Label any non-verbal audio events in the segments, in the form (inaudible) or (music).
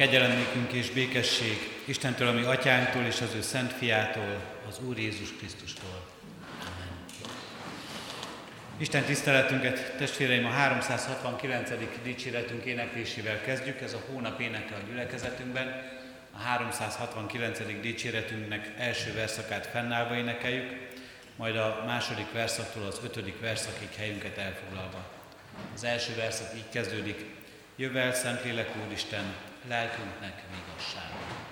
Kegyelem nékünk és békesség Istentől, ami atyánktól és az ő szent fiától, az Úr Jézus Krisztustól. Amen. Isten tiszteletünket, testvéreim, a 369. dicséretünk éneklésével kezdjük. Ez a hónap éneke a gyülekezetünkben. A 369. dicséretünknek első verszakát fennállva énekeljük, majd a második verszaktól az ötödik verszakig helyünket elfoglalva. Az első verszak így kezdődik. Jövel, Szentlélek Úristen, lelkünknek vigassága.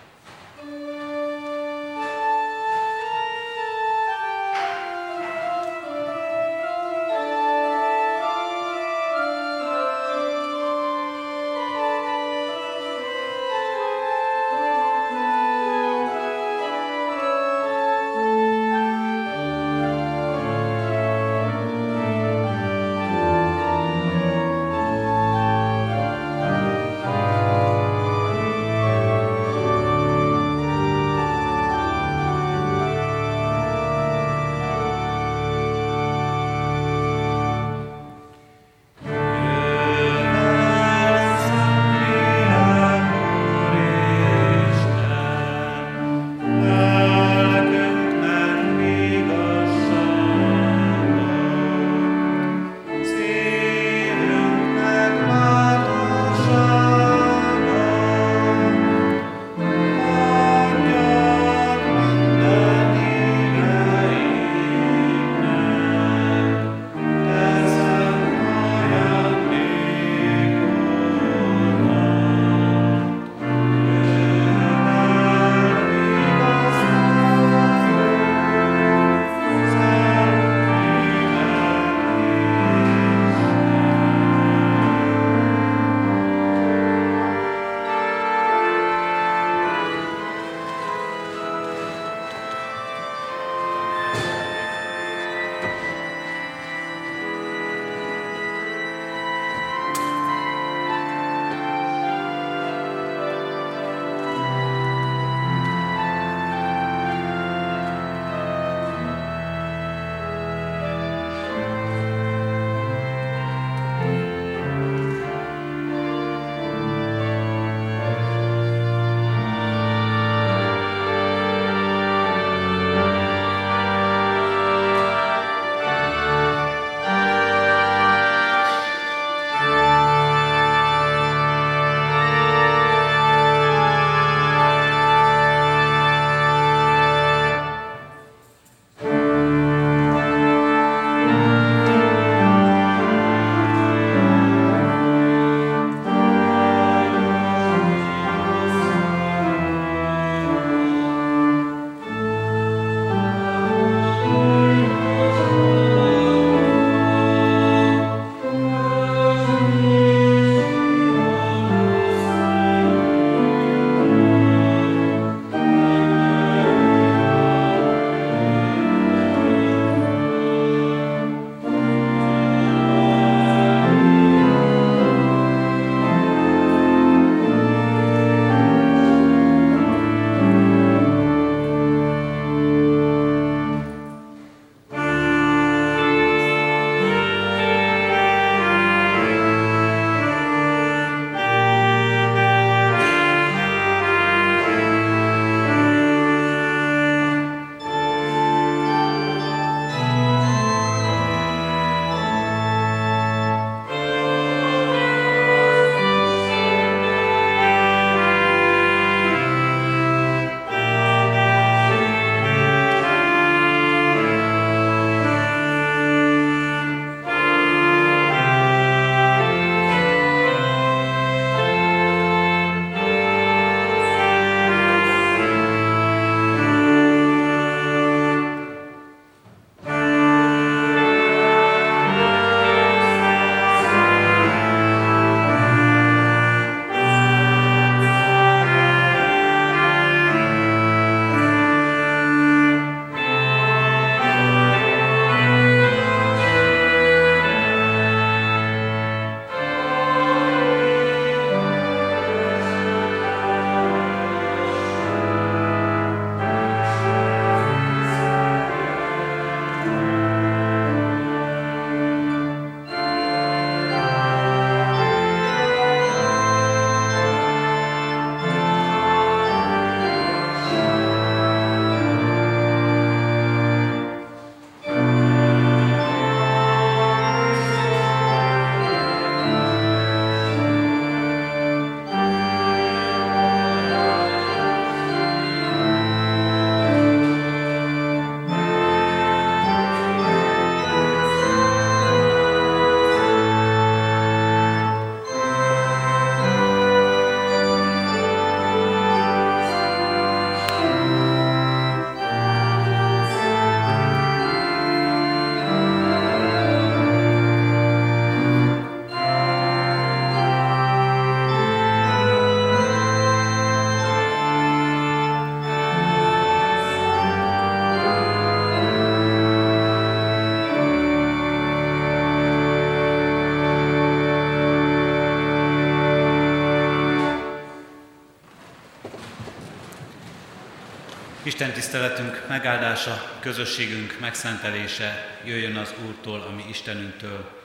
Isten tiszteletünk megáldása, közösségünk megszentelése jöjjön az Úrtól, ami Istenünktől,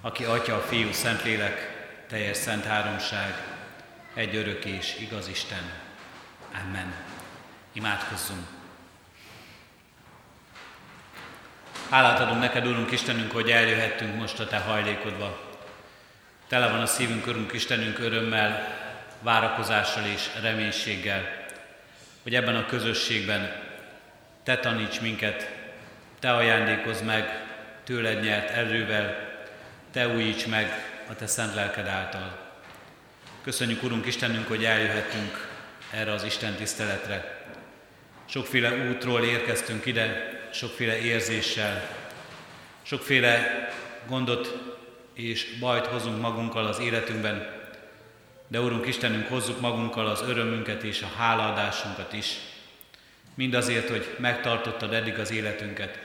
aki Atya, Fiú, Szentlélek, teljes szent háromság, egy örök és igaz Isten. Amen. Imádkozzunk. Hálát adunk neked, Úrunk Istenünk, hogy eljöhettünk most a Te hajlékodba. Tele van a szívünk, Urunk Istenünk örömmel, várakozással és reménységgel, hogy ebben a közösségben Te taníts minket, Te ajándékozz meg tőled nyert erővel, Te újíts meg a Te szent lelked által. Köszönjük, Urunk Istenünk, hogy eljöhettünk erre az Isten tiszteletre. Sokféle útról érkeztünk ide, sokféle érzéssel, sokféle gondot és bajt hozunk magunkkal az életünkben, de Urunk Istenünk, hozzuk magunkkal az örömünket és a hálaadásunkat is. Mindazért, hogy megtartottad eddig az életünket.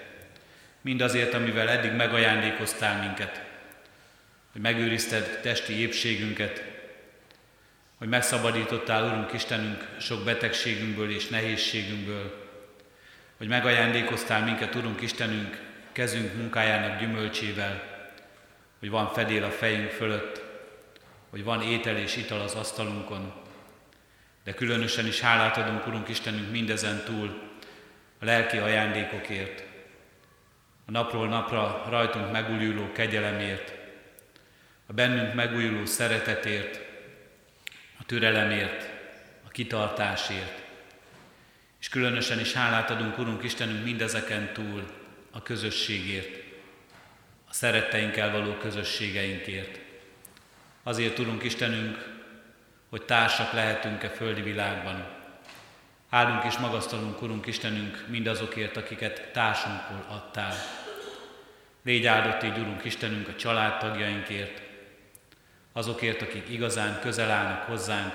Mindazért, amivel eddig megajándékoztál minket. Hogy megőrizted testi épségünket. Hogy megszabadítottál, Urunk Istenünk, sok betegségünkből és nehézségünkből. Hogy megajándékoztál minket, Urunk Istenünk, kezünk munkájának gyümölcsével. Hogy van fedél a fejünk fölött, hogy van étel és ital az asztalunkon, de különösen is hálát adunk, Urunk Istenünk, mindezen túl a lelki ajándékokért, a napról napra rajtunk megújuló kegyelemért, a bennünk megújuló szeretetért, a türelemért, a kitartásért. És különösen is hálát adunk, Urunk Istenünk, mindezeken túl a közösségért, a szeretteinkkel való közösségeinkért. Azért tudunk Istenünk, hogy társak lehetünk-e földi világban. Hálunk és magasztalunk, Urunk Istenünk, mindazokért, akiket társunkból adtál. Légy áldott így, Urunk Istenünk, a családtagjainkért, azokért, akik igazán közel állnak hozzánk,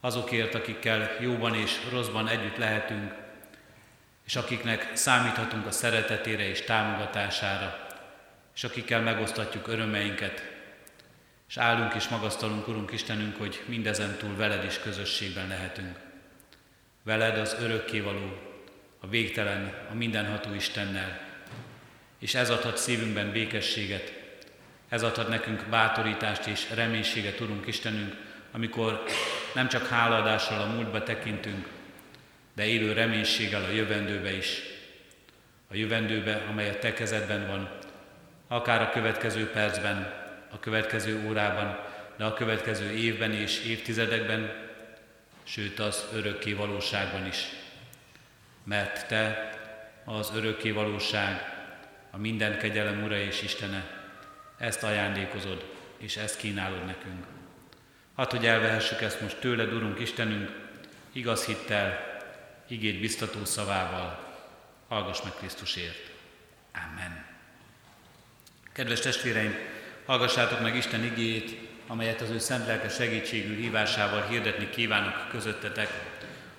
azokért, akikkel jóban és rosszban együtt lehetünk, és akiknek számíthatunk a szeretetére és támogatására, és akikkel megosztatjuk örömeinket, és állunk és magasztalunk, Urunk Istenünk, hogy mindezen túl veled is közösségben lehetünk. Veled az örökkévaló, a végtelen, a mindenható Istennel. És ez adhat szívünkben békességet, ez adhat nekünk bátorítást és reménységet, Urunk Istenünk, amikor nem csak hálaadással a múltba tekintünk, de élő reménységgel a jövendőbe is. A jövendőbe, amely a Te kezedben van, akár a következő percben, a következő órában, de a következő évben és évtizedekben, sőt az örökké valóságban is. Mert Te az örökké valóság, a minden kegyelem Ura és Istene, ezt ajándékozod, és ezt kínálod nekünk. Hadd, hogy elvehessük ezt most tőled, Urunk Istenünk, igaz hittel, igét biztató szavával. Hallgass meg Krisztusért. Amen. Kedves testvéreim, Hallgassátok meg Isten igéjét, amelyet az ő szent lelke segítségű hívásával hirdetni kívánok közöttetek,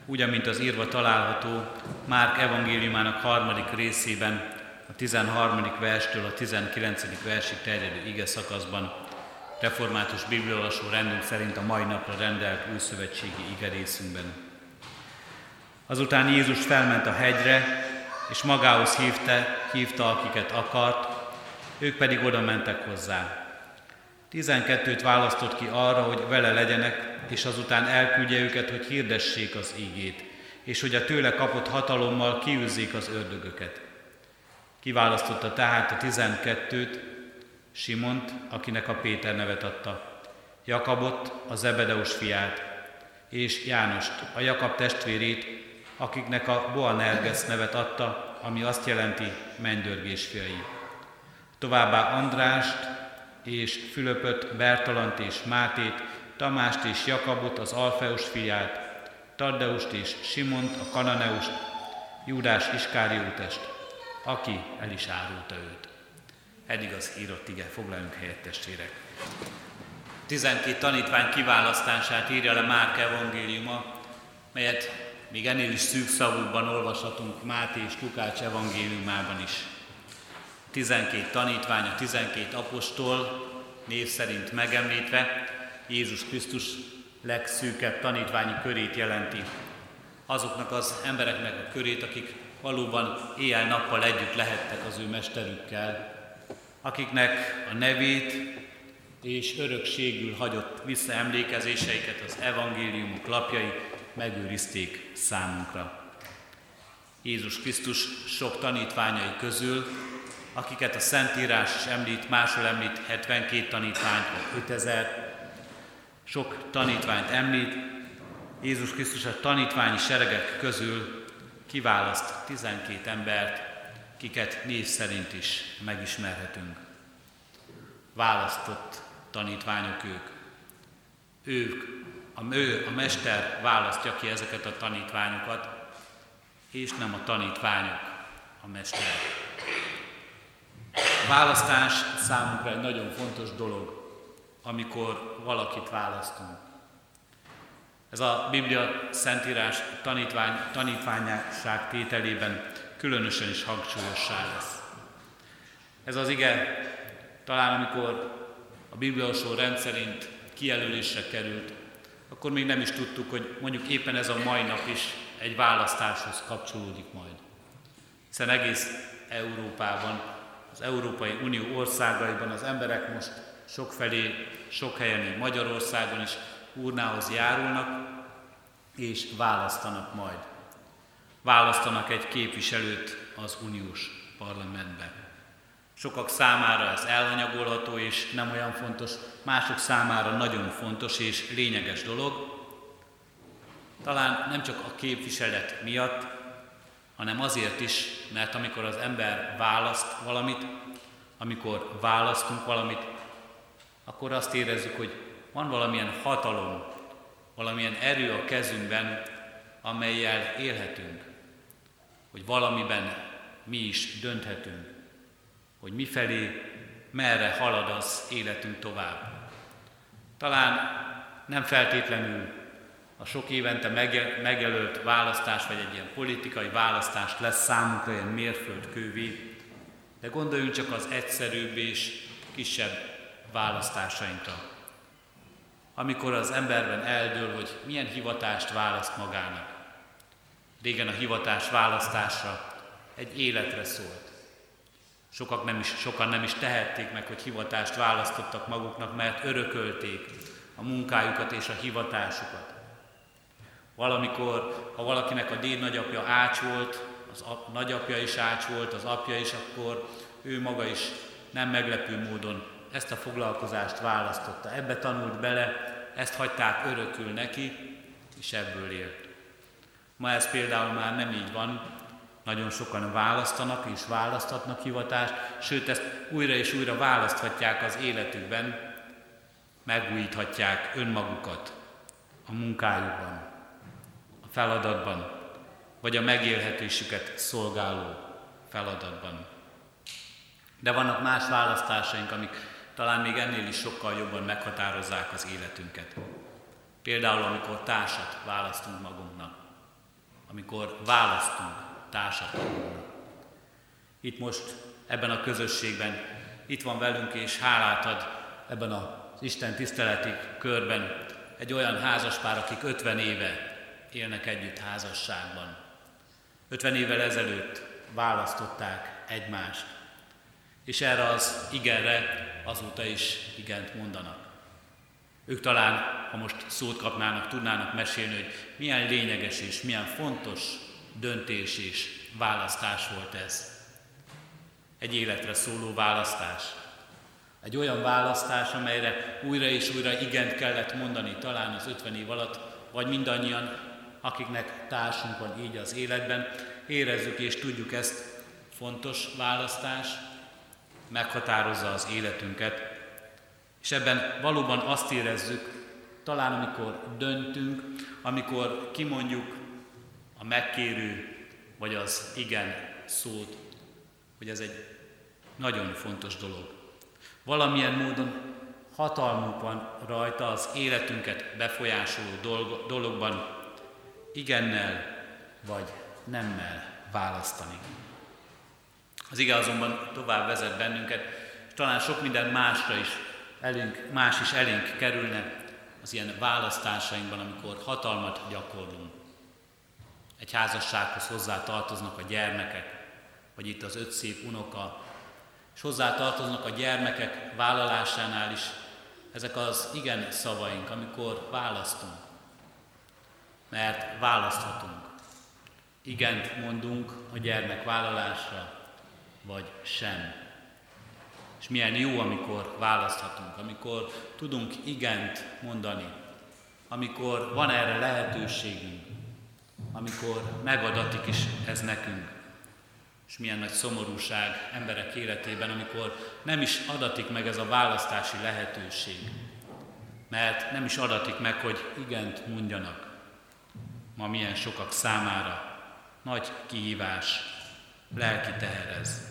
úgy, amint az írva található Márk evangéliumának harmadik részében, a 13. verstől a 19. versig terjedő ige szakaszban, református bibliolvasó rendünk szerint a mai napra rendelt új szövetségi ige részünkben. Azután Jézus felment a hegyre, és magához hívta, hívta akiket akart, ők pedig oda mentek hozzá. Tizenkettőt választott ki arra, hogy vele legyenek, és azután elküldje őket, hogy hirdessék az ígét, és hogy a tőle kapott hatalommal kiűzzék az ördögöket. Kiválasztotta tehát a tizenkettőt, Simont, akinek a Péter nevet adta, Jakabot, a Zebedeus fiát, és Jánost, a Jakab testvérét, akiknek a Boanerges nevet adta, ami azt jelenti mennydörgés fiai továbbá Andrást és Fülöpöt, Bertalant és Mátét, Tamást és Jakabot, az Alfeus fiát, Taddeust és Simont, a Kananeust, Júdás Iskáriótest, aki el is árulta őt. Eddig az írott ige, foglaljunk helyet testvérek. 12 tanítvány kiválasztását írja le Márk evangéliuma, melyet még ennél is szűk szavúban olvashatunk Máté és Lukács evangéliumában is. 12 tanítvány, a 12 apostol név szerint megemlítve Jézus Krisztus legszűkebb tanítványi körét jelenti. azoknak az embereknek a körét, akik valóban éjjel-nappal együtt lehettek az ő mesterükkel, akiknek a nevét és örökségül hagyott visszaemlékezéseiket az evangéliumok lapjai megőrizték számunkra. Jézus Krisztus sok tanítványai közül, akiket a Szentírás is említ, máshol említ 72 tanítványt, vagy 5000, sok tanítványt említ, Jézus Krisztus a tanítványi seregek közül kiválaszt 12 embert, kiket név szerint is megismerhetünk. Választott tanítványok ők. Ők, a, ő, a mester választja ki ezeket a tanítványokat, és nem a tanítványok a mester. A választás számunkra egy nagyon fontos dolog, amikor valakit választunk. Ez a Biblia Szentírás tanítvány, tanítványság tételében különösen is hangsúlyossá lesz. Ez az ige talán amikor a bibliaosó rendszerint kijelölésre került, akkor még nem is tudtuk, hogy mondjuk éppen ez a mai nap is egy választáshoz kapcsolódik majd. Hiszen egész Európában, az Európai Unió országaiban az emberek most sokfelé, sok helyen, Magyarországon is urnához járulnak, és választanak majd. Választanak egy képviselőt az uniós parlamentbe. Sokak számára ez elhanyagolható és nem olyan fontos, mások számára nagyon fontos és lényeges dolog. Talán nem csak a képviselet miatt, hanem azért is, mert amikor az ember választ valamit, amikor választunk valamit, akkor azt érezzük, hogy van valamilyen hatalom, valamilyen erő a kezünkben, amelyel élhetünk, hogy valamiben mi is dönthetünk, hogy mifelé, merre halad az életünk tovább. Talán nem feltétlenül a sok évente megjelölt választás, vagy egy ilyen politikai választás lesz számunkra ilyen mérföldkővé, de gondoljunk csak az egyszerűbb és kisebb választásainkra. Amikor az emberben eldől, hogy milyen hivatást választ magának. Régen a hivatás választásra egy életre szólt. Sokak nem is, sokan nem is tehették meg, hogy hivatást választottak maguknak, mert örökölték a munkájukat és a hivatásukat. Valamikor, ha valakinek a déd nagyapja ács volt, az ap, nagyapja is ács volt, az apja is, akkor ő maga is nem meglepő módon ezt a foglalkozást választotta. Ebbe tanult bele, ezt hagyták örökül neki, és ebből élt. Ma ez például már nem így van, nagyon sokan választanak és választatnak hivatást, sőt ezt újra és újra választhatják az életükben, megújíthatják önmagukat a munkájukban, a feladatban, vagy a megélhetésüket szolgáló feladatban. De vannak más választásaink, amik talán még ennél is sokkal jobban meghatározzák az életünket. Például, amikor társat választunk magunknak, amikor választunk társat magunknak. Itt most ebben a közösségben itt van velünk, és hálát ad ebben az Isten tiszteleti körben egy olyan házaspár, akik 50 éve élnek együtt házasságban. 50 évvel ezelőtt választották egymást, és erre az igenre azóta is igent mondanak. Ők talán, ha most szót kapnának, tudnának mesélni, hogy milyen lényeges és milyen fontos döntés és választás volt ez. Egy életre szóló választás. Egy olyan választás, amelyre újra és újra igent kellett mondani, talán az 50 év alatt, vagy mindannyian, akiknek társunk van így az életben, érezzük és tudjuk ezt. Fontos választás, meghatározza az életünket, és ebben valóban azt érezzük, talán amikor döntünk, amikor kimondjuk a megkérő vagy az igen szót, hogy ez egy nagyon fontos dolog. Valamilyen módon hatalmunk van rajta az életünket befolyásoló dolog, dologban, igennel vagy nemmel választani. Az ige azonban tovább vezet bennünket, talán sok minden másra is elénk, más is elénk kerülne az ilyen választásainkban, amikor hatalmat gyakorlunk. Egy házassághoz hozzá tartoznak a gyermekek, vagy itt az öt szép unoka, és hozzá tartoznak a gyermekek vállalásánál is ezek az igen szavaink, amikor választunk. Mert választhatunk. Igent mondunk a gyermek vállalásra, vagy sem. És milyen jó, amikor választhatunk, amikor tudunk igent mondani, amikor van erre lehetőségünk, amikor megadatik is ez nekünk. És milyen nagy szomorúság emberek életében, amikor nem is adatik meg ez a választási lehetőség. Mert nem is adatik meg, hogy igent mondjanak. Ma milyen sokak számára nagy kihívás, lelki teherez.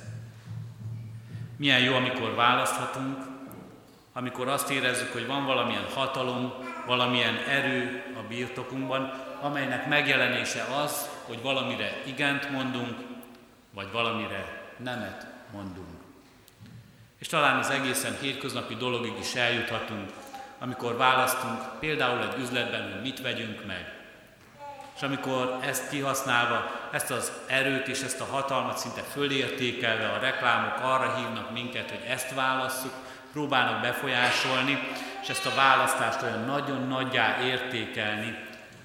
Milyen jó, amikor választhatunk, amikor azt érezzük, hogy van valamilyen hatalom, valamilyen erő a birtokunkban, amelynek megjelenése az, hogy valamire igent mondunk, vagy valamire nemet mondunk. És talán az egészen hétköznapi dologig is eljuthatunk, amikor választunk például egy üzletben, hogy mit vegyünk meg. És amikor ezt kihasználva, ezt az erőt és ezt a hatalmat szinte fölértékelve a reklámok arra hívnak minket, hogy ezt válasszuk, próbálnak befolyásolni, és ezt a választást olyan nagyon nagyjá értékelni,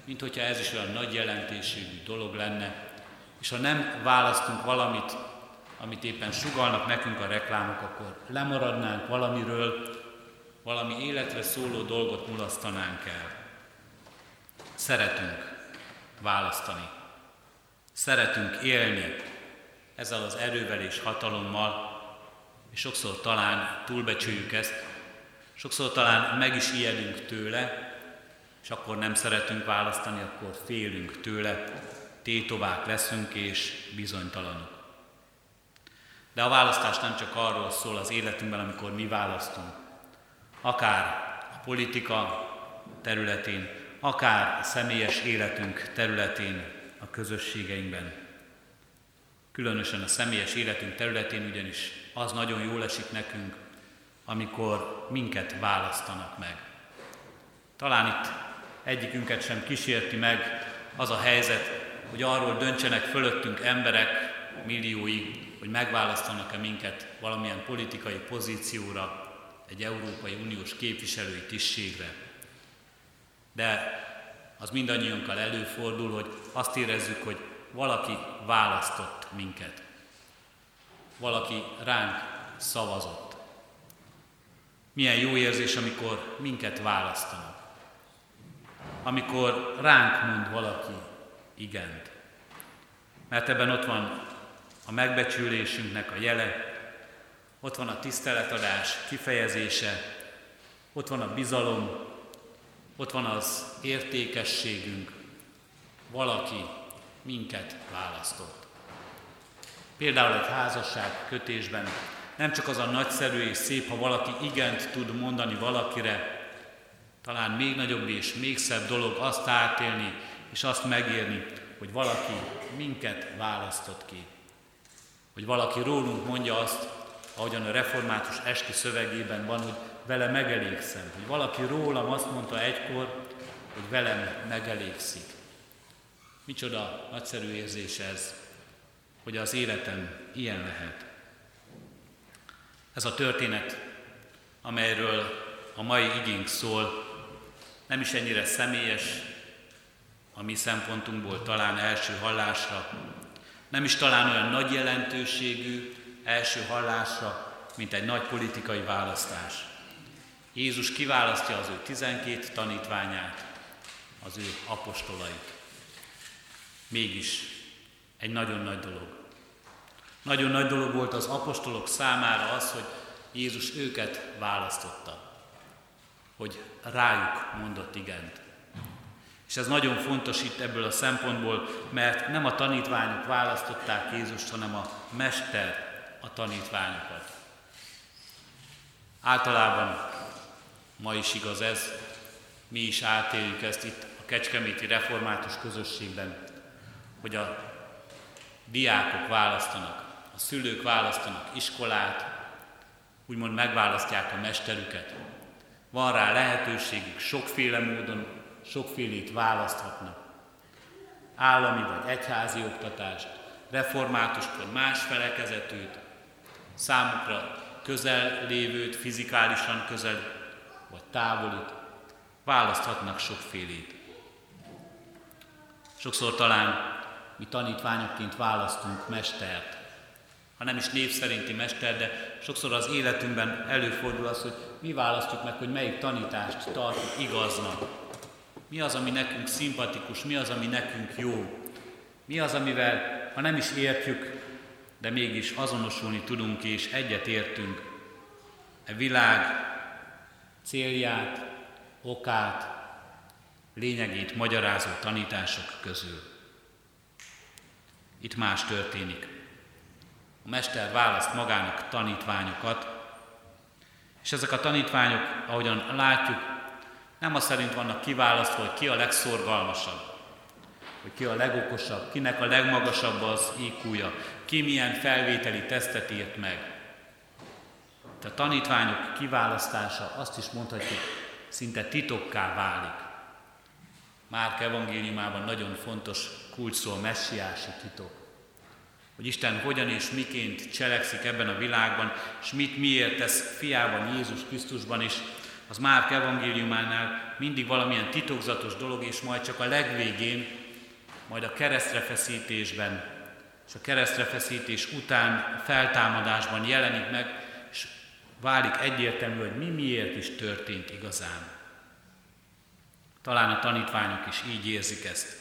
mint hogyha ez is olyan nagy jelentőségű dolog lenne. És ha nem választunk valamit, amit éppen sugalnak nekünk a reklámok, akkor lemaradnánk valamiről, valami életre szóló dolgot mulasztanánk el. Szeretünk választani. Szeretünk élni ezzel az erővel és hatalommal, és sokszor talán túlbecsüljük ezt, sokszor talán meg is ijedünk tőle, és akkor nem szeretünk választani, akkor félünk tőle, tétovák leszünk és bizonytalanok. De a választás nem csak arról szól az életünkben, amikor mi választunk. Akár a politika területén, akár személyes életünk területén, a közösségeinkben. Különösen a személyes életünk területén ugyanis az nagyon jól esik nekünk, amikor minket választanak meg. Talán itt egyikünket sem kísérti meg az a helyzet, hogy arról döntsenek fölöttünk emberek milliói, hogy megválasztanak-e minket valamilyen politikai pozícióra, egy Európai Uniós képviselői tisztségre. De az mindannyiunkkal előfordul, hogy azt érezzük, hogy valaki választott minket. Valaki ránk szavazott. Milyen jó érzés, amikor minket választanak. Amikor ránk mond valaki igent. Mert ebben ott van a megbecsülésünknek a jele, ott van a tiszteletadás kifejezése, ott van a bizalom, ott van az értékességünk. Valaki minket választott. Például egy házasság kötésben nem csak az a nagyszerű és szép, ha valaki igent tud mondani valakire, talán még nagyobb és még szebb dolog azt átélni és azt megérni, hogy valaki minket választott ki. Hogy valaki rólunk mondja azt, ahogyan a református esti szövegében van, hogy vele megelégszem. Hogy valaki rólam azt mondta egykor, hogy velem megelégszik. Micsoda nagyszerű érzés ez, hogy az életem ilyen lehet. Ez a történet, amelyről a mai igénk szól, nem is ennyire személyes, a mi szempontunkból talán első hallásra, nem is talán olyan nagy jelentőségű első hallásra, mint egy nagy politikai választás. Jézus kiválasztja az ő 12 tanítványát, az ő apostolait. Mégis egy nagyon nagy dolog. Nagyon nagy dolog volt az apostolok számára az, hogy Jézus őket választotta, hogy rájuk mondott igent. És ez nagyon fontos itt ebből a szempontból, mert nem a tanítványok választották Jézust, hanem a Mester a tanítványokat. Általában ma is igaz ez, mi is átéljük ezt itt a Kecskeméti Református közösségben, hogy a diákok választanak, a szülők választanak iskolát, úgymond megválasztják a mesterüket. Van rá lehetőségük, sokféle módon, sokfélét választhatnak. állami vagy egyházi oktatást, reformátust vagy más felekezetűt, számukra közel lévőt, fizikálisan közel vagy távolit, választhatnak sokfélét. Sokszor talán mi tanítványokként választunk mestert, ha nem is név szerinti mester, de sokszor az életünkben előfordul az, hogy mi választjuk meg, hogy melyik tanítást tartjuk igaznak. Mi az, ami nekünk szimpatikus, mi az, ami nekünk jó. Mi az, amivel, ha nem is értjük, de mégis azonosulni tudunk és egyet értünk. E világ célját, okát, lényegét magyarázó tanítások közül. Itt más történik. A mester választ magának tanítványokat, és ezek a tanítványok, ahogyan látjuk, nem az szerint vannak kiválasztva, hogy ki a legszorgalmasabb, hogy ki a legokosabb, kinek a legmagasabb az iq ki milyen felvételi tesztet írt meg. A tanítványok kiválasztása azt is mondhatjuk, szinte titokká válik. Márk evangéliumában nagyon fontos kulcs szó a messiási titok. Hogy Isten hogyan és miként cselekszik ebben a világban, és mit miért tesz fiában, Jézus Krisztusban is, az Márk evangéliumánál mindig valamilyen titokzatos dolog, és majd csak a legvégén, majd a keresztrefeszítésben, és a keresztrefeszítés után feltámadásban jelenik meg, válik egyértelmű, hogy mi miért is történt igazán. Talán a tanítványok is így érzik ezt,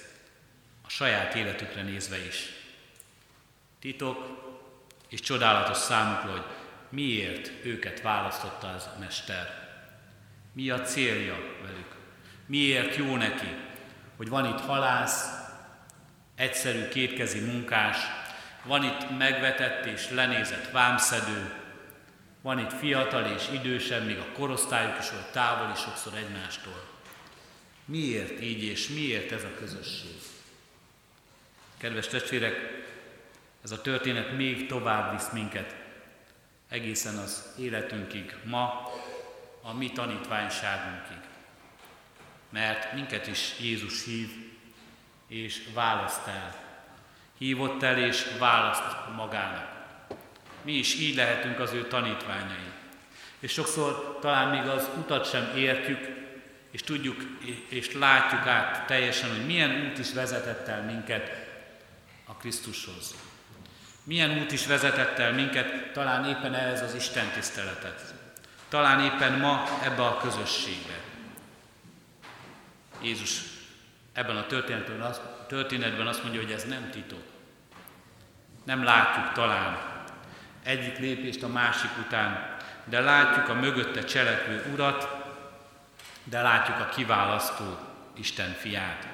a saját életükre nézve is. Titok és csodálatos számukra, hogy miért őket választotta az a mester. Mi a célja velük? Miért jó neki, hogy van itt halász, egyszerű kétkezi munkás, van itt megvetett és lenézett vámszedő, van itt fiatal és idősebb, még a korosztályuk is volt távol is sokszor egymástól. Miért így és miért ez a közösség? Kedves testvérek, ez a történet még tovább visz minket egészen az életünkig, ma a mi tanítványságunkig. Mert minket is Jézus hív és választ el. Hívott el és választ magának. Mi is így lehetünk az ő tanítványai. És sokszor talán még az utat sem értjük, és tudjuk és látjuk át teljesen, hogy milyen út is vezetett el minket a Krisztushoz. Milyen út is vezetett el minket talán éppen ehhez az Isten tiszteletet. Talán éppen ma ebbe a közösségbe. Jézus ebben a történetben azt, történetben azt mondja, hogy ez nem titok. Nem látjuk talán egyik lépést a másik után, de látjuk a mögötte cselekvő urat, de látjuk a kiválasztó Isten fiát.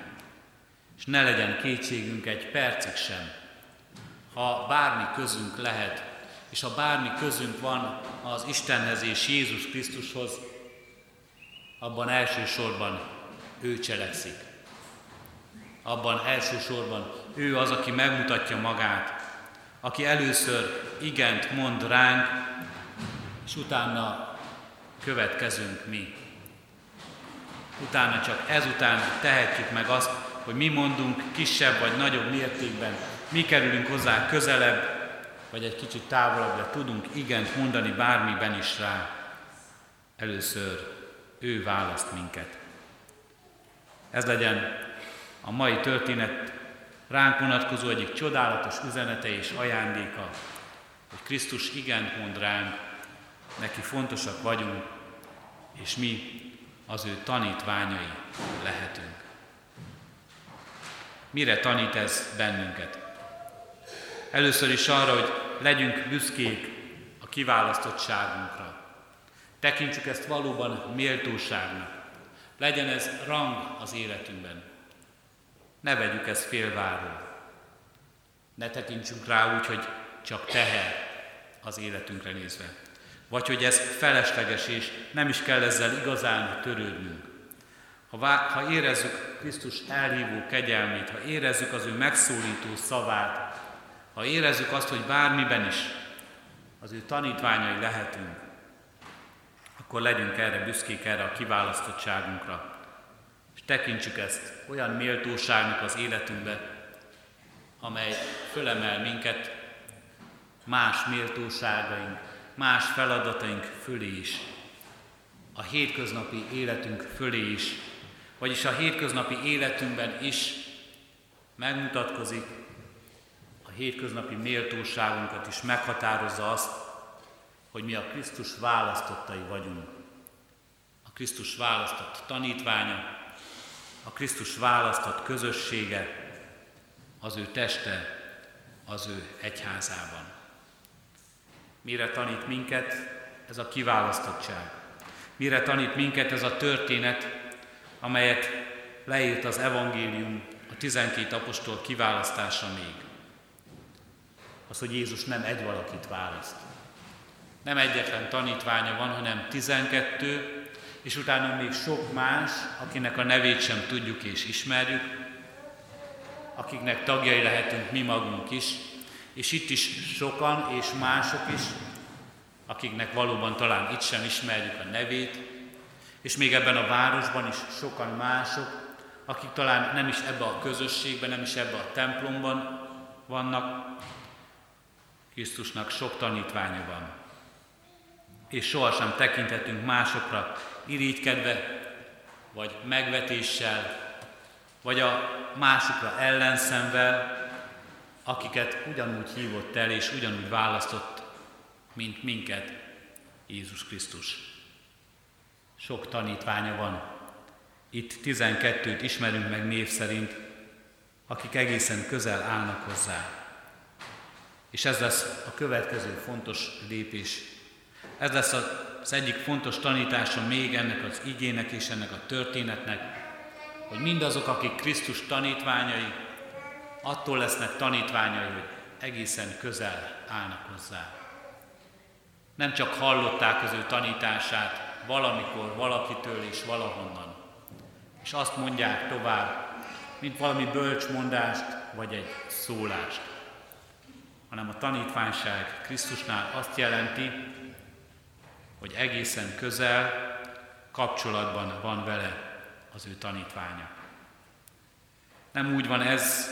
És ne legyen kétségünk egy percig sem, ha bármi közünk lehet, és ha bármi közünk van az Istenhez és Jézus Krisztushoz, abban elsősorban ő cselekszik. Abban elsősorban ő az, aki megmutatja magát, aki először igent mond ránk, és utána következünk mi utána csak ezután tehetjük meg azt, hogy mi mondunk kisebb vagy nagyobb mértékben, mi kerülünk hozzá közelebb, vagy egy kicsit távolabb, de tudunk igent mondani bármiben is rá. Először ő választ minket. Ez legyen a mai történet ránk vonatkozó egyik csodálatos üzenete és ajándéka, hogy Krisztus igent mond ránk, neki fontosak vagyunk, és mi az ő tanítványai lehetünk. Mire tanít ez bennünket? Először is arra, hogy legyünk büszkék a kiválasztottságunkra. Tekintsük ezt valóban méltóságnak. Legyen ez rang az életünkben. Ne vegyük ezt félváról. Ne tekintsünk rá úgy, hogy csak teher az életünkre nézve vagy hogy ez felesleges, és nem is kell ezzel igazán törődnünk. Ha, vá- ha érezzük Krisztus elhívó kegyelmét, ha érezzük az ő megszólító szavát, ha érezzük azt, hogy bármiben is az ő tanítványai lehetünk, akkor legyünk erre büszkék, erre a kiválasztottságunkra, és tekintsük ezt olyan méltóságnak az életünkbe, amely fölemel minket más méltóságaink, más feladataink fölé is, a hétköznapi életünk fölé is, vagyis a hétköznapi életünkben is megmutatkozik, a hétköznapi méltóságunkat is meghatározza azt, hogy mi a Krisztus választottai vagyunk. A Krisztus választott tanítványa, a Krisztus választott közössége, az ő teste, az ő egyházában. Mire tanít minket ez a kiválasztottság? Mire tanít minket ez a történet, amelyet leírt az evangélium a 12 apostol kiválasztása még? Az, hogy Jézus nem egy valakit választ. Nem egyetlen tanítványa van, hanem 12, és utána még sok más, akinek a nevét sem tudjuk és ismerjük, akiknek tagjai lehetünk mi magunk is, és itt is sokan és mások is, akiknek valóban talán itt sem ismerjük a nevét, és még ebben a városban is sokan mások, akik talán nem is ebbe a közösségben, nem is ebbe a templomban vannak, Krisztusnak sok tanítványa van. És sohasem tekinthetünk másokra irigykedve, vagy megvetéssel, vagy a másikra ellenszenvel, akiket ugyanúgy hívott el és ugyanúgy választott, mint minket Jézus Krisztus. Sok tanítványa van. Itt 12-t ismerünk meg név szerint, akik egészen közel állnak hozzá. És ez lesz a következő fontos lépés. Ez lesz az egyik fontos tanítása még ennek az igének és ennek a történetnek, hogy mindazok, akik Krisztus tanítványai, attól lesznek tanítványai, hogy egészen közel állnak hozzá. Nem csak hallották az ő tanítását valamikor, valakitől és valahonnan, és azt mondják tovább, mint valami bölcsmondást vagy egy szólást, hanem a tanítványság Krisztusnál azt jelenti, hogy egészen közel kapcsolatban van vele az ő tanítványa. Nem úgy van ez,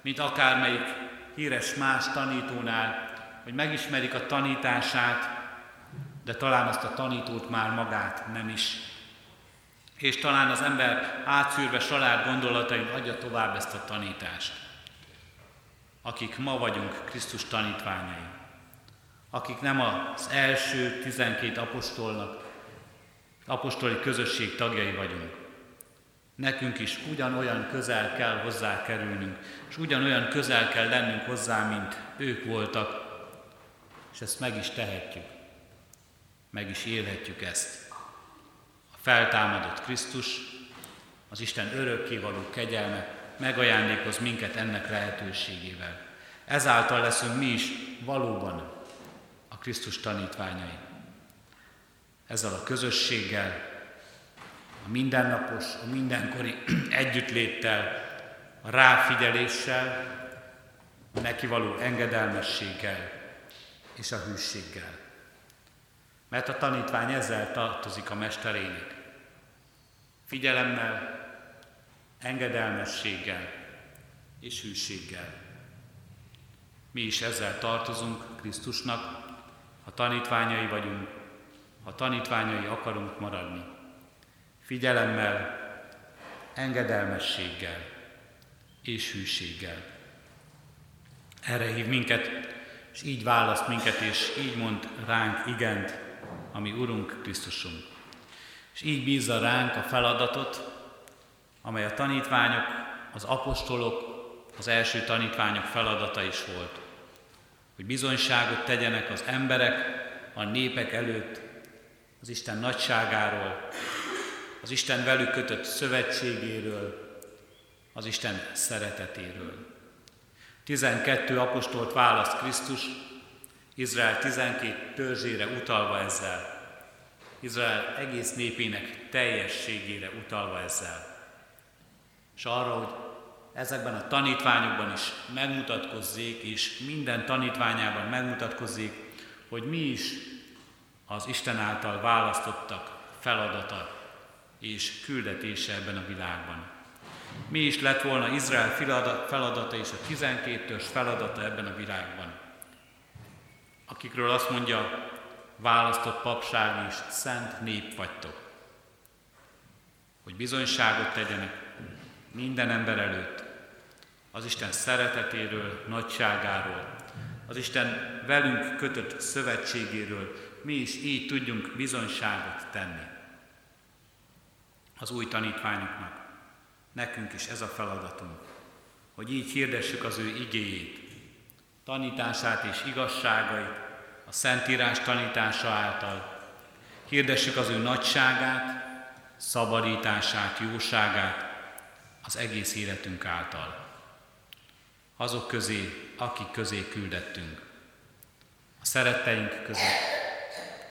mint akármelyik híres más tanítónál, hogy megismerik a tanítását, de talán azt a tanítót már magát nem is. És talán az ember átszűrve salád gondolatain adja tovább ezt a tanítást. Akik ma vagyunk Krisztus tanítványai, akik nem az első 12 apostolnak, apostoli közösség tagjai vagyunk, Nekünk is ugyanolyan közel kell hozzá kerülnünk, és ugyanolyan közel kell lennünk hozzá, mint ők voltak, és ezt meg is tehetjük, meg is élhetjük ezt. A feltámadott Krisztus, az Isten örökkévaló kegyelme megajándékoz minket ennek lehetőségével. Ezáltal leszünk mi is valóban Krisztus tanítványai. Ezzel a közösséggel, a mindennapos, a mindenkori (clears throat) együttléttel, a ráfigyeléssel, a neki való engedelmességgel és a hűséggel. Mert a tanítvány ezzel tartozik a mesterének. Figyelemmel, engedelmességgel és hűséggel. Mi is ezzel tartozunk Krisztusnak, ha tanítványai vagyunk, ha tanítványai akarunk maradni figyelemmel, engedelmességgel és hűséggel. Erre hív minket, és így választ minket, és így mond ránk igent, ami Urunk Krisztusunk. És így bízza ránk a feladatot, amely a tanítványok, az apostolok, az első tanítványok feladata is volt. Hogy bizonyságot tegyenek az emberek, a népek előtt az Isten nagyságáról, az Isten velük kötött szövetségéről, az Isten szeretetéről. 12 apostolt választ Krisztus, Izrael 12 törzsére utalva ezzel, Izrael egész népének teljességére utalva ezzel. És arra, hogy ezekben a tanítványokban is megmutatkozzék, és minden tanítványában megmutatkozzék, hogy mi is az Isten által választottak feladata és küldetése ebben a világban. mi is lett volna Izrael feladata és a 12-ös feladata ebben a világban. Akikről azt mondja, választott papság és szent nép vagytok. Hogy bizonyságot tegyenek minden ember előtt, az Isten szeretetéről, nagyságáról, az Isten velünk kötött szövetségéről, mi is így tudjunk bizonyságot tenni. Az új tanítványoknak, nekünk is ez a feladatunk, hogy így hirdessük az ő igéjét, tanítását és igazságait, a Szentírás tanítása által, hirdessük az ő nagyságát, szabadítását, jóságát az egész életünk által. Azok közé, akik közé küldettünk. A szeretteink között,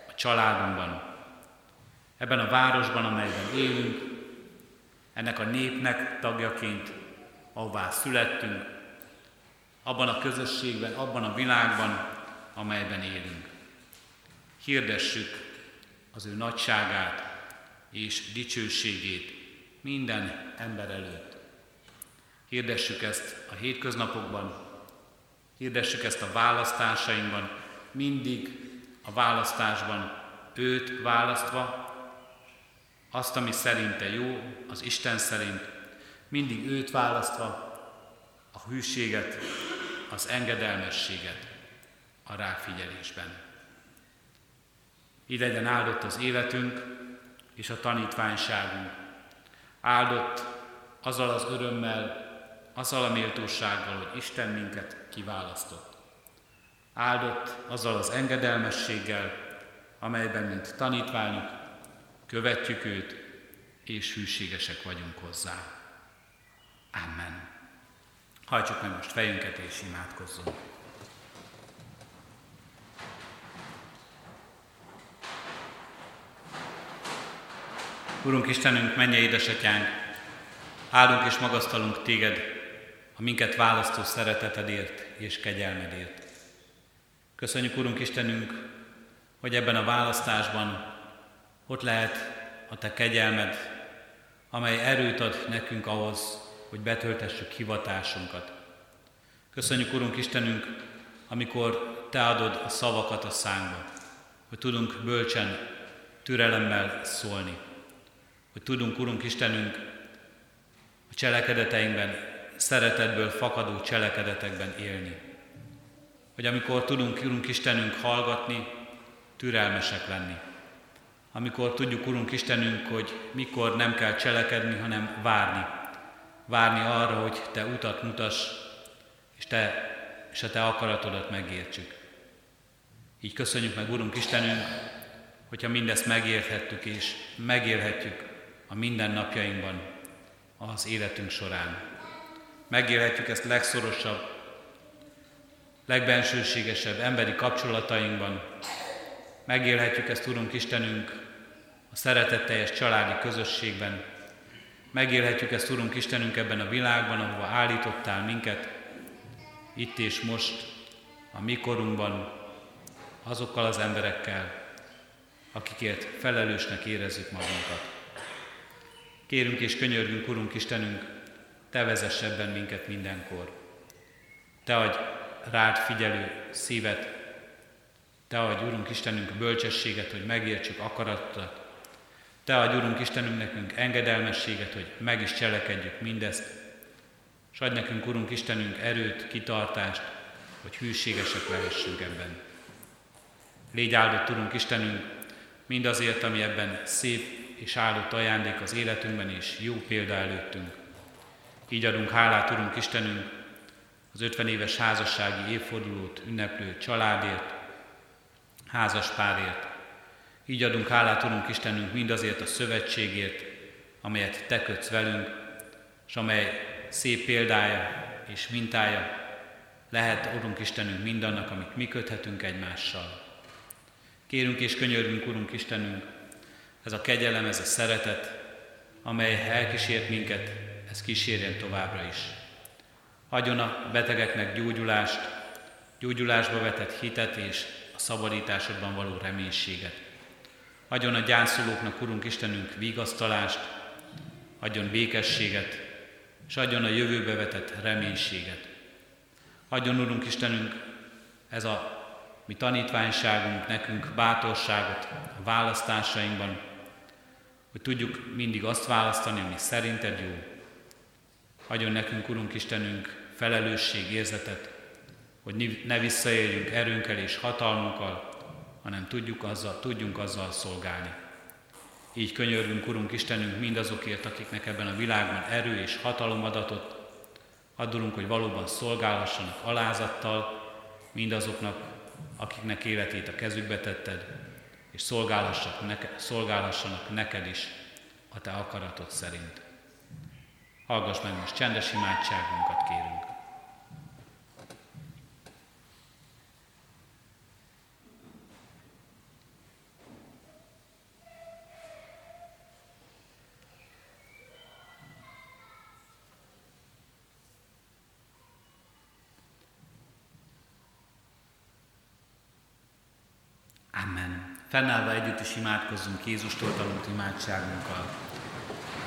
a családunkban, ebben a városban, amelyben élünk, ennek a népnek tagjaként, ahová születtünk, abban a közösségben, abban a világban, amelyben élünk. Hirdessük az ő nagyságát és dicsőségét minden ember előtt. Hirdessük ezt a hétköznapokban, hirdessük ezt a választásainkban, mindig a választásban őt választva, azt, ami szerinte jó, az Isten szerint, mindig őt választva, a hűséget, az engedelmességet a ráfigyelésben. Így legyen áldott az életünk és a tanítványságunk. Áldott azzal az örömmel, azzal a méltósággal, hogy Isten minket kiválasztott. Áldott azzal az engedelmességgel, amelyben, mint tanítványok, követjük őt, és hűségesek vagyunk hozzá. Amen. Hajtsuk meg most fejünket és imádkozzunk. Urunk Istenünk, menje édesatyánk, áldunk és magasztalunk téged minket választó szeretetedért és kegyelmedért. Köszönjük, Urunk Istenünk, hogy ebben a választásban ott lehet a Te kegyelmed, amely erőt ad nekünk ahhoz, hogy betöltessük hivatásunkat. Köszönjük, Urunk Istenünk, amikor Te adod a szavakat a szánkba, hogy tudunk bölcsen, türelemmel szólni hogy tudunk, Urunk Istenünk, a cselekedeteinkben, szeretetből fakadó cselekedetekben élni. Hogy amikor tudunk, Urunk Istenünk, hallgatni, türelmesek lenni. Amikor tudjuk, Urunk Istenünk, hogy mikor nem kell cselekedni, hanem várni. Várni arra, hogy Te utat mutass, és, te, és a Te akaratodat megértsük. Így köszönjük meg, Urunk Istenünk, hogyha mindezt megérthettük és megélhetjük a mindennapjainkban, az életünk során. Megélhetjük ezt legszorosabb, legbensőségesebb emberi kapcsolatainkban. Megélhetjük ezt, Urunk Istenünk, a szeretetteljes családi közösségben. Megélhetjük ezt, Urunk Istenünk, ebben a világban, ahova állítottál minket, itt és most, a mikorunkban, azokkal az emberekkel, akikért felelősnek érezzük magunkat. Kérünk és könyörgünk, Urunk Istenünk, Te vezess ebben minket mindenkor. Te adj rád figyelő szívet, Te adj, Urunk Istenünk, bölcsességet, hogy megértsük akaratot. Te adj, Urunk Istenünk, nekünk engedelmességet, hogy meg is cselekedjük mindezt. És adj nekünk, Urunk Istenünk, erőt, kitartást, hogy hűségesek lehessünk ebben. Légy áldott, Urunk Istenünk, mindazért, ami ebben szép és áldott ajándék az életünkben, és jó példa előttünk. Így adunk hálát, Urunk Istenünk, az 50 éves házassági évfordulót ünneplő családért, házas párért. Így adunk hálát, Urunk Istenünk, mindazért a szövetségért, amelyet Te kötsz velünk, és amely szép példája és mintája lehet, Urunk Istenünk, mindannak, amit mi köthetünk egymással. Kérünk és könyörgünk, Urunk Istenünk, ez a kegyelem, ez a szeretet, amely elkísért minket, ez kísérjen továbbra is. Adjon a betegeknek gyógyulást, gyógyulásba vetett hitet és a szabadításodban való reménységet. Adjon a gyászolóknak, Urunk Istenünk, vigasztalást, adjon békességet, és adjon a jövőbe vetett reménységet. Adjon, Urunk Istenünk, ez a mi tanítványságunk nekünk bátorságot a választásainkban, hogy tudjuk mindig azt választani, ami szerinted jó. Adjon nekünk, Urunk Istenünk, felelősségérzetet, hogy ne visszaéljünk erőnkkel és hatalmunkkal, hanem tudjuk azzal, tudjunk azzal szolgálni. Így könyörgünk, Urunk Istenünk, mindazokért, akiknek ebben a világban erő és hatalom adatot, adulunk, hogy valóban szolgálhassanak alázattal mindazoknak, akiknek életét a kezükbe tetted, és szolgálhassanak, neke, szolgálhassanak neked is a te akaratod szerint. Hallgass meg most csendes imádságunkat, kérünk. Amen. Fennállva együtt is imádkozzunk Jézustól tanult imádságunkkal.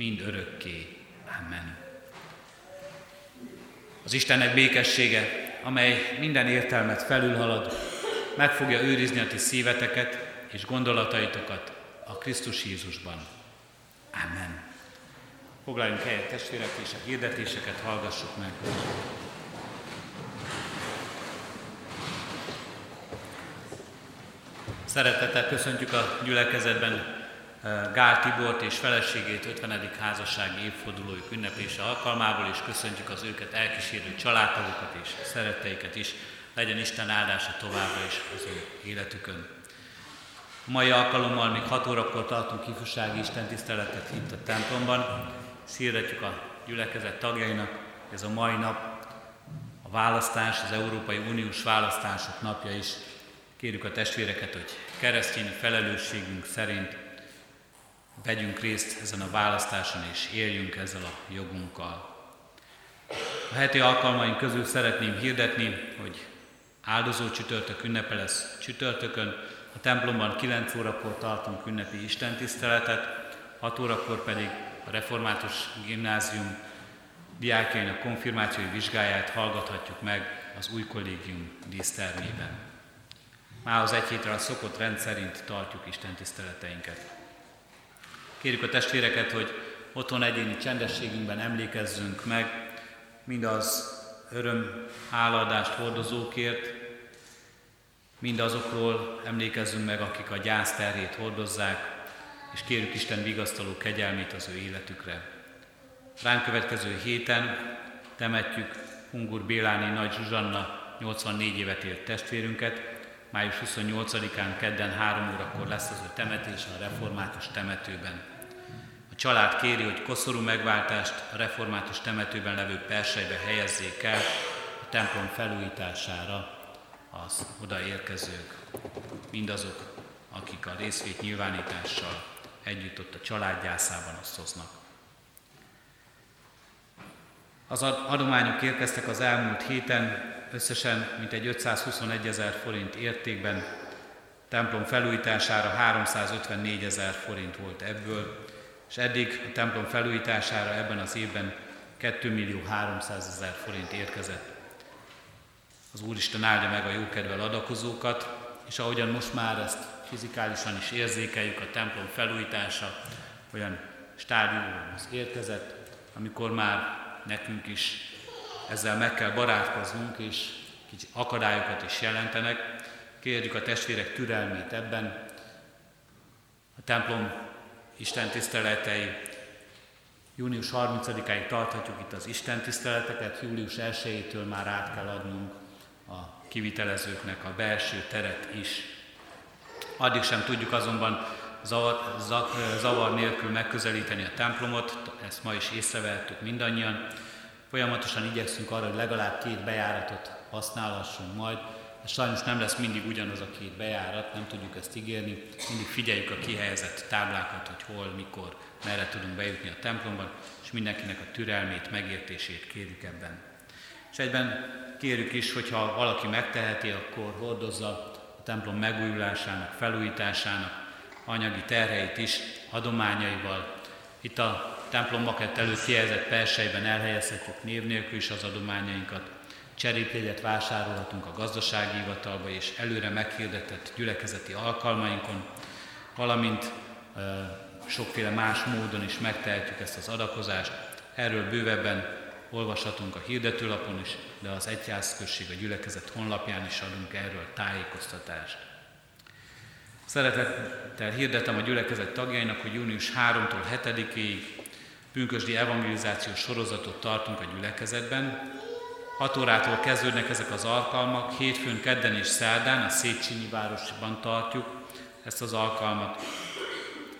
mind örökké. Amen. Az Istennek békessége, amely minden értelmet felülhalad, meg fogja őrizni a ti szíveteket és gondolataitokat a Krisztus Jézusban. Amen. Foglaljunk helyet testvérek, és a hirdetéseket hallgassuk meg. Szeretettel köszöntjük a gyülekezetben Gál Tibort és feleségét 50. házassági évfordulójuk ünneplése alkalmából, és köszöntjük az őket elkísérő családtagokat és szeretteiket is. Legyen Isten áldása továbbra is az ő életükön. A mai alkalommal még 6 órakor tartunk ifjúsági istentiszteletet itt a templomban. Szírdetjük a gyülekezet tagjainak, ez a mai nap a választás, az Európai Uniós választások napja is Kérjük a testvéreket, hogy keresztény felelősségünk szerint vegyünk részt ezen a választáson, és éljünk ezzel a jogunkkal. A heti alkalmaink közül szeretném hirdetni, hogy áldozó csütörtök ünnepe lesz csütörtökön. A templomban 9 órakor tartunk ünnepi istentiszteletet, 6 órakor pedig a Református Gimnázium diákjainak konfirmációi vizsgáját hallgathatjuk meg az új kollégium dísztermében. Már az egy hétre a szokott rend szerint tartjuk Isten tiszteleteinket. Kérjük a testvéreket, hogy otthon egyéni csendességünkben emlékezzünk meg mindaz öröm, háladást hordozókért, mindazokról emlékezzünk meg, akik a gyász terhét hordozzák, és kérjük Isten vigasztaló kegyelmét az ő életükre. Ránk következő héten temetjük Hungur Béláni Nagy Zsuzsanna 84 évet ért testvérünket, május 28-án kedden 3 órakor lesz az ő temetés a református temetőben. A család kéri, hogy koszorú megváltást a református temetőben levő persejbe helyezzék el a templom felújítására az odaérkezők, mindazok, akik a részvét nyilvánítással együtt ott a családgyászában osztoznak. Az adományok érkeztek az elmúlt héten, összesen mintegy 521 ezer forint értékben, templom felújítására 354 ezer forint volt ebből, és eddig a templom felújítására ebben az évben 2 millió 300 ezer forint érkezett. Az Úristen áldja meg a jókedvel adakozókat, és ahogyan most már ezt fizikálisan is érzékeljük, a templom felújítása olyan stádiumhoz érkezett, amikor már nekünk is ezzel meg kell barátkoznunk, és kicsi akadályokat is jelentenek. Kérjük a testvérek türelmét ebben. A templom Isten tiszteletei június 30-áig tarthatjuk itt az Isten tiszteleteket, július 1-től már át kell adnunk a kivitelezőknek a belső teret is. Addig sem tudjuk azonban zavar, zavar nélkül megközelíteni a templomot, ezt ma is észrevehettük mindannyian, Folyamatosan igyekszünk arra, hogy legalább két bejáratot használhassunk majd. Sajnos nem lesz mindig ugyanaz a két bejárat, nem tudjuk ezt ígérni. Mindig figyeljük a kihelyezett táblákat, hogy hol, mikor, merre tudunk bejutni a templomban, és mindenkinek a türelmét, megértését kérjük ebben. És egyben kérjük is, hogyha valaki megteheti, akkor hordozza a templom megújulásának, felújításának anyagi terheit is adományaival. Itt a templom makett előtt kijelzett persejben elhelyezhetjük név nélkül is az adományainkat. Cserépjegyet vásárolhatunk a gazdasági hivatalba és előre meghirdetett gyülekezeti alkalmainkon, valamint e, sokféle más módon is megtehetjük ezt az adakozást. Erről bővebben olvashatunk a hirdetőlapon is, de az egyházközség a gyülekezet honlapján is adunk erről tájékoztatást. Szeretettel hirdetem a gyülekezet tagjainak, hogy június 3-tól 7-ig pünkösdi evangelizációs sorozatot tartunk a gyülekezetben. 6 órától kezdődnek ezek az alkalmak, hétfőn, kedden és szerdán a Széchenyi városban tartjuk ezt az alkalmat.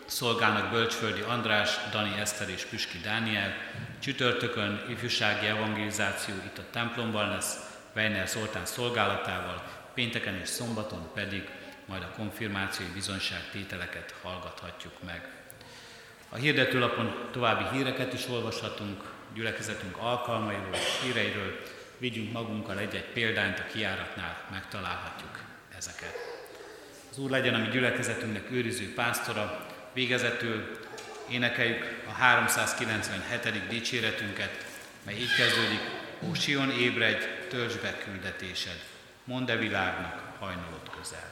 Szolgálnak Bölcsföldi András, Dani Eszter és Püski Dániel. Csütörtökön ifjúsági evangelizáció itt a templomban lesz, Weiner Zoltán szolgálatával, pénteken és szombaton pedig majd a konfirmációi bizonyságtételeket hallgathatjuk meg. A hirdetőlapon további híreket is olvashatunk, gyülekezetünk alkalmairól és híreiről, vigyünk magunkkal egy-egy példányt a kiáratnál, megtalálhatjuk ezeket. Az Úr legyen a mi gyülekezetünknek őriző pásztora, végezetül énekeljük a 397. dicséretünket, mely így kezdődik, Ó Sion ébredj, töltsd be küldetésed, mondd e világnak hajnalod közel.